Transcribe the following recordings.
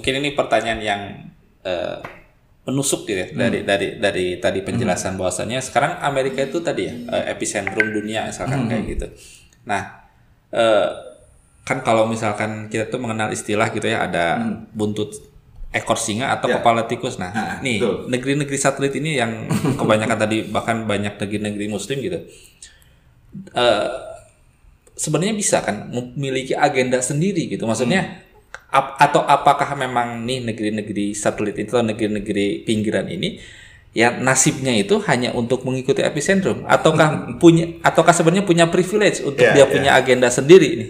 mungkin ini pertanyaan yang uh, menusuk gitu ya hmm. dari dari dari tadi penjelasan hmm. bahwasannya sekarang Amerika itu tadi ya uh, epicentrum dunia misalkan hmm. kayak gitu. Nah, uh, kan kalau misalkan kita tuh mengenal istilah gitu ya ada hmm. buntut ekor singa atau ya. kepala tikus. Nah, nah nih negeri-negeri satelit ini yang kebanyakan tadi bahkan banyak negeri-negeri muslim gitu. Uh, sebenarnya bisa kan memiliki agenda sendiri gitu. Maksudnya hmm ap, atau apakah memang nih negeri-negeri satelit itu atau negeri-negeri pinggiran ini ya nasibnya itu hanya untuk mengikuti epicentrum ataukah punya ataukah sebenarnya punya privilege untuk yeah, dia yeah. punya agenda sendiri ini?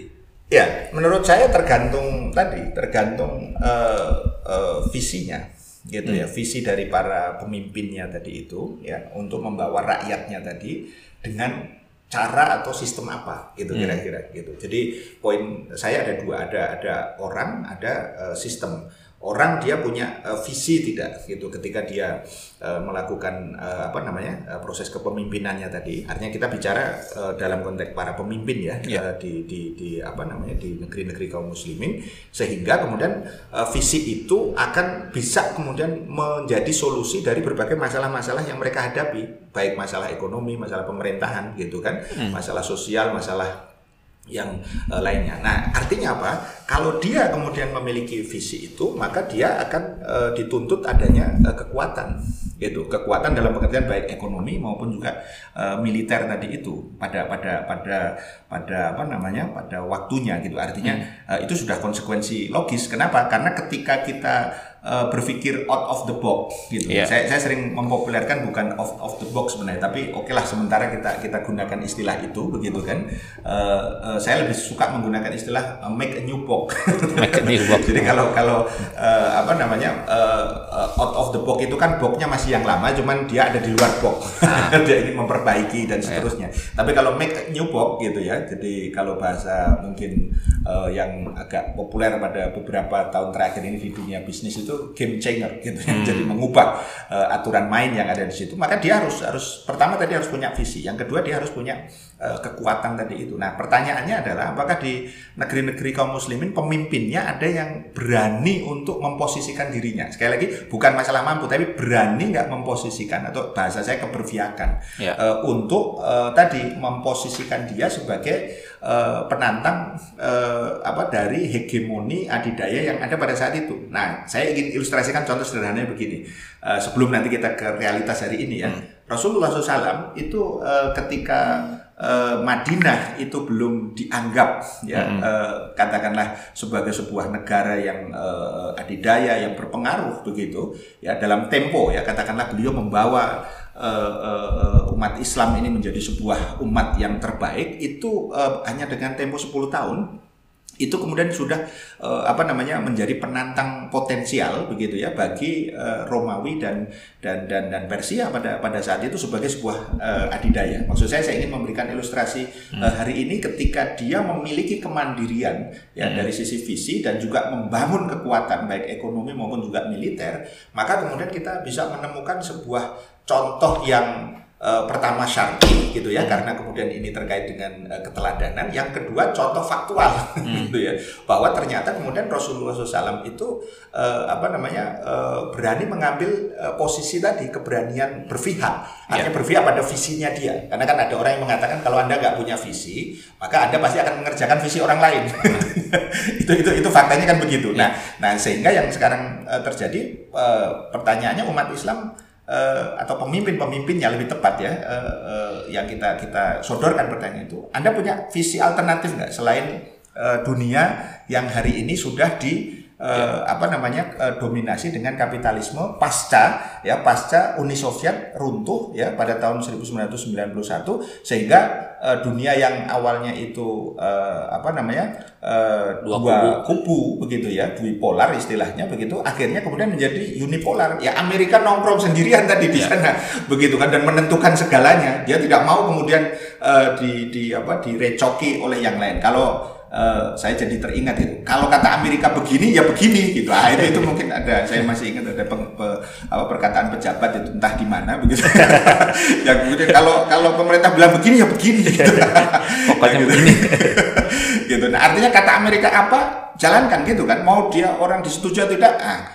Ya, menurut saya tergantung tadi, tergantung uh, uh, visinya gitu ya, hmm. ya, visi dari para pemimpinnya tadi itu ya untuk membawa rakyatnya tadi dengan cara atau sistem apa gitu hmm. kira-kira hmm. gitu. Jadi poin saya ada dua, ada ada orang, ada uh, sistem orang dia punya uh, visi tidak gitu ketika dia uh, melakukan uh, apa namanya uh, proses kepemimpinannya tadi artinya kita bicara uh, dalam konteks para pemimpin ya yeah. Ya. uh, di, di di apa namanya di negeri-negeri kaum muslimin sehingga kemudian uh, visi itu akan bisa kemudian menjadi solusi dari berbagai masalah-masalah yang mereka hadapi baik masalah ekonomi masalah pemerintahan gitu kan hmm. masalah sosial masalah yang uh, lainnya. Nah, artinya apa? Kalau dia kemudian memiliki visi itu, maka dia akan uh, dituntut adanya uh, kekuatan, gitu. Kekuatan dalam pengertian baik ekonomi maupun juga uh, militer tadi itu pada pada pada pada apa namanya? pada waktunya gitu. Artinya hmm. uh, itu sudah konsekuensi logis. Kenapa? Karena ketika kita uh, berpikir out of the box gitu. Yeah. Saya, saya sering mempopulerkan bukan out of the box sebenarnya, tapi oke okay lah sementara kita kita gunakan istilah itu begitu kan. Uh, uh, saya lebih suka menggunakan istilah uh, make a new box. make a new box. Jadi kalau kalau uh, apa namanya uh, out of the box itu kan boxnya masih yang lama, cuman dia ada di luar box. Ah. dia ingin memperbaiki dan iya. seterusnya. Yeah. Tapi kalau make a new box gitu ya, jadi kalau bahasa mungkin uh, yang agak populer pada beberapa tahun terakhir ini di dunia bisnis itu itu game changer gitu ya. Hmm. Jadi mengubah uh, aturan main yang ada di situ. Maka dia harus harus pertama tadi harus punya visi, yang kedua dia harus punya uh, kekuatan tadi itu. Nah, pertanyaannya adalah apakah di negeri-negeri kaum muslimin pemimpinnya ada yang berani untuk memposisikan dirinya. Sekali lagi bukan masalah mampu tapi berani nggak memposisikan atau bahasa saya keberpihakan. Ya. uh, untuk uh, tadi memposisikan dia sebagai uh, penantang uh, apa dari hegemoni adidaya yang ada pada saat itu. Nah, saya ingin ilustrasikan contoh sederhananya begini. Uh, sebelum nanti kita ke realitas hari ini ya, hmm. Rasulullah SAW itu uh, ketika uh, Madinah itu belum dianggap ya hmm. uh, katakanlah sebagai sebuah negara yang uh, adidaya yang berpengaruh begitu ya dalam tempo ya katakanlah beliau membawa uh, uh, umat Islam ini menjadi sebuah umat yang terbaik itu uh, hanya dengan tempo 10 tahun itu kemudian sudah uh, apa namanya menjadi penantang potensial begitu ya bagi uh, Romawi dan dan dan dan Persia pada pada saat itu sebagai sebuah uh, adidaya. Maksud saya saya ingin memberikan ilustrasi hmm. uh, hari ini ketika dia memiliki kemandirian ya hmm. dari sisi visi dan juga membangun kekuatan baik ekonomi maupun juga militer, maka kemudian kita bisa menemukan sebuah contoh yang uh, pertama syar'i gitu ya hmm. karena kemudian ini terkait dengan uh, keteladanan yang kedua contoh faktual hmm. gitu ya bahwa ternyata kemudian Rasulullah SAW itu uh, apa namanya uh, berani mengambil uh, posisi tadi keberanian berpihak artinya yeah. berpihak pada visinya dia karena kan ada orang yang mengatakan kalau anda nggak punya visi maka anda pasti akan mengerjakan visi orang lain itu itu itu faktanya kan begitu yeah. nah nah sehingga yang sekarang uh, terjadi uh, pertanyaannya umat Islam uh, atau pemimpin-pemimpinnya lebih tepat ya uh, uh, yang kita kita sodorkan pertanyaan itu Anda punya visi alternatif nggak selain uh, dunia yang hari ini sudah di uh, apa namanya uh, dominasi dengan kapitalisme pasca ya pasca Uni Soviet runtuh ya pada tahun 1991 sehingga uh, dunia yang awalnya itu uh, apa namanya uh, dua, dua kubu. kubu begitu ya bipolar istilahnya begitu akhirnya kemudian menjadi unipolar ya Amerika nongkrong sendirian tadi di ya. sana begitu kan dan menentukan segalanya dia tidak mau kemudian uh, di di apa direcoki oleh yang lain kalau uh, saya jadi teringat itu. Kalau kata Amerika begini ya begini gitu. Ah itu itu mungkin ada saya masih ingat ada peng, pe, apa perkataan pejabat itu entah di mana begitu. yang kemudian kalau kalau pemerintah bilang begini ya begini gitu. Pokoknya gitu. begini. gitu gitu. Nah, artinya kata Amerika apa? Jalankan gitu kan. Mau dia orang disetujui atau tidak, ah,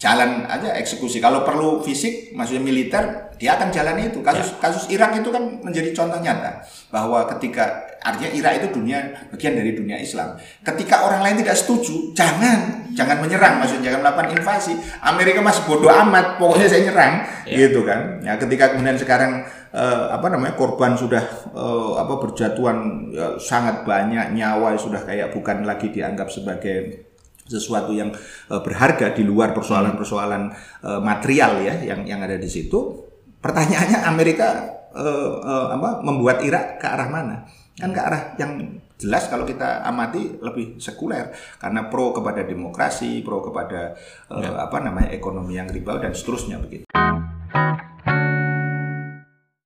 jalan aja eksekusi. Kalau perlu fisik, maksudnya militer, dia akan jalan itu. Kasus ya. kasus Irak itu kan menjadi contoh nyata bahwa ketika artinya Irak itu dunia bagian dari dunia Islam. Ketika orang lain tidak setuju, jangan jangan menyerang, maksudnya jangan melakukan invasi. Amerika masih bodoh amat, pokoknya saya nyerang, ya. gitu kan. Ya ketika kemudian sekarang eh, apa namanya korban sudah eh, apa berjatuhan ya, sangat banyak nyawa sudah kayak bukan lagi dianggap sebagai sesuatu yang uh, berharga di luar persoalan-persoalan uh, material ya yang yang ada di situ pertanyaannya Amerika uh, uh, apa membuat Irak ke arah mana? Kan ke arah yang jelas kalau kita amati lebih sekuler karena pro kepada demokrasi, pro kepada uh, ya. apa namanya ekonomi yang riba dan seterusnya begitu.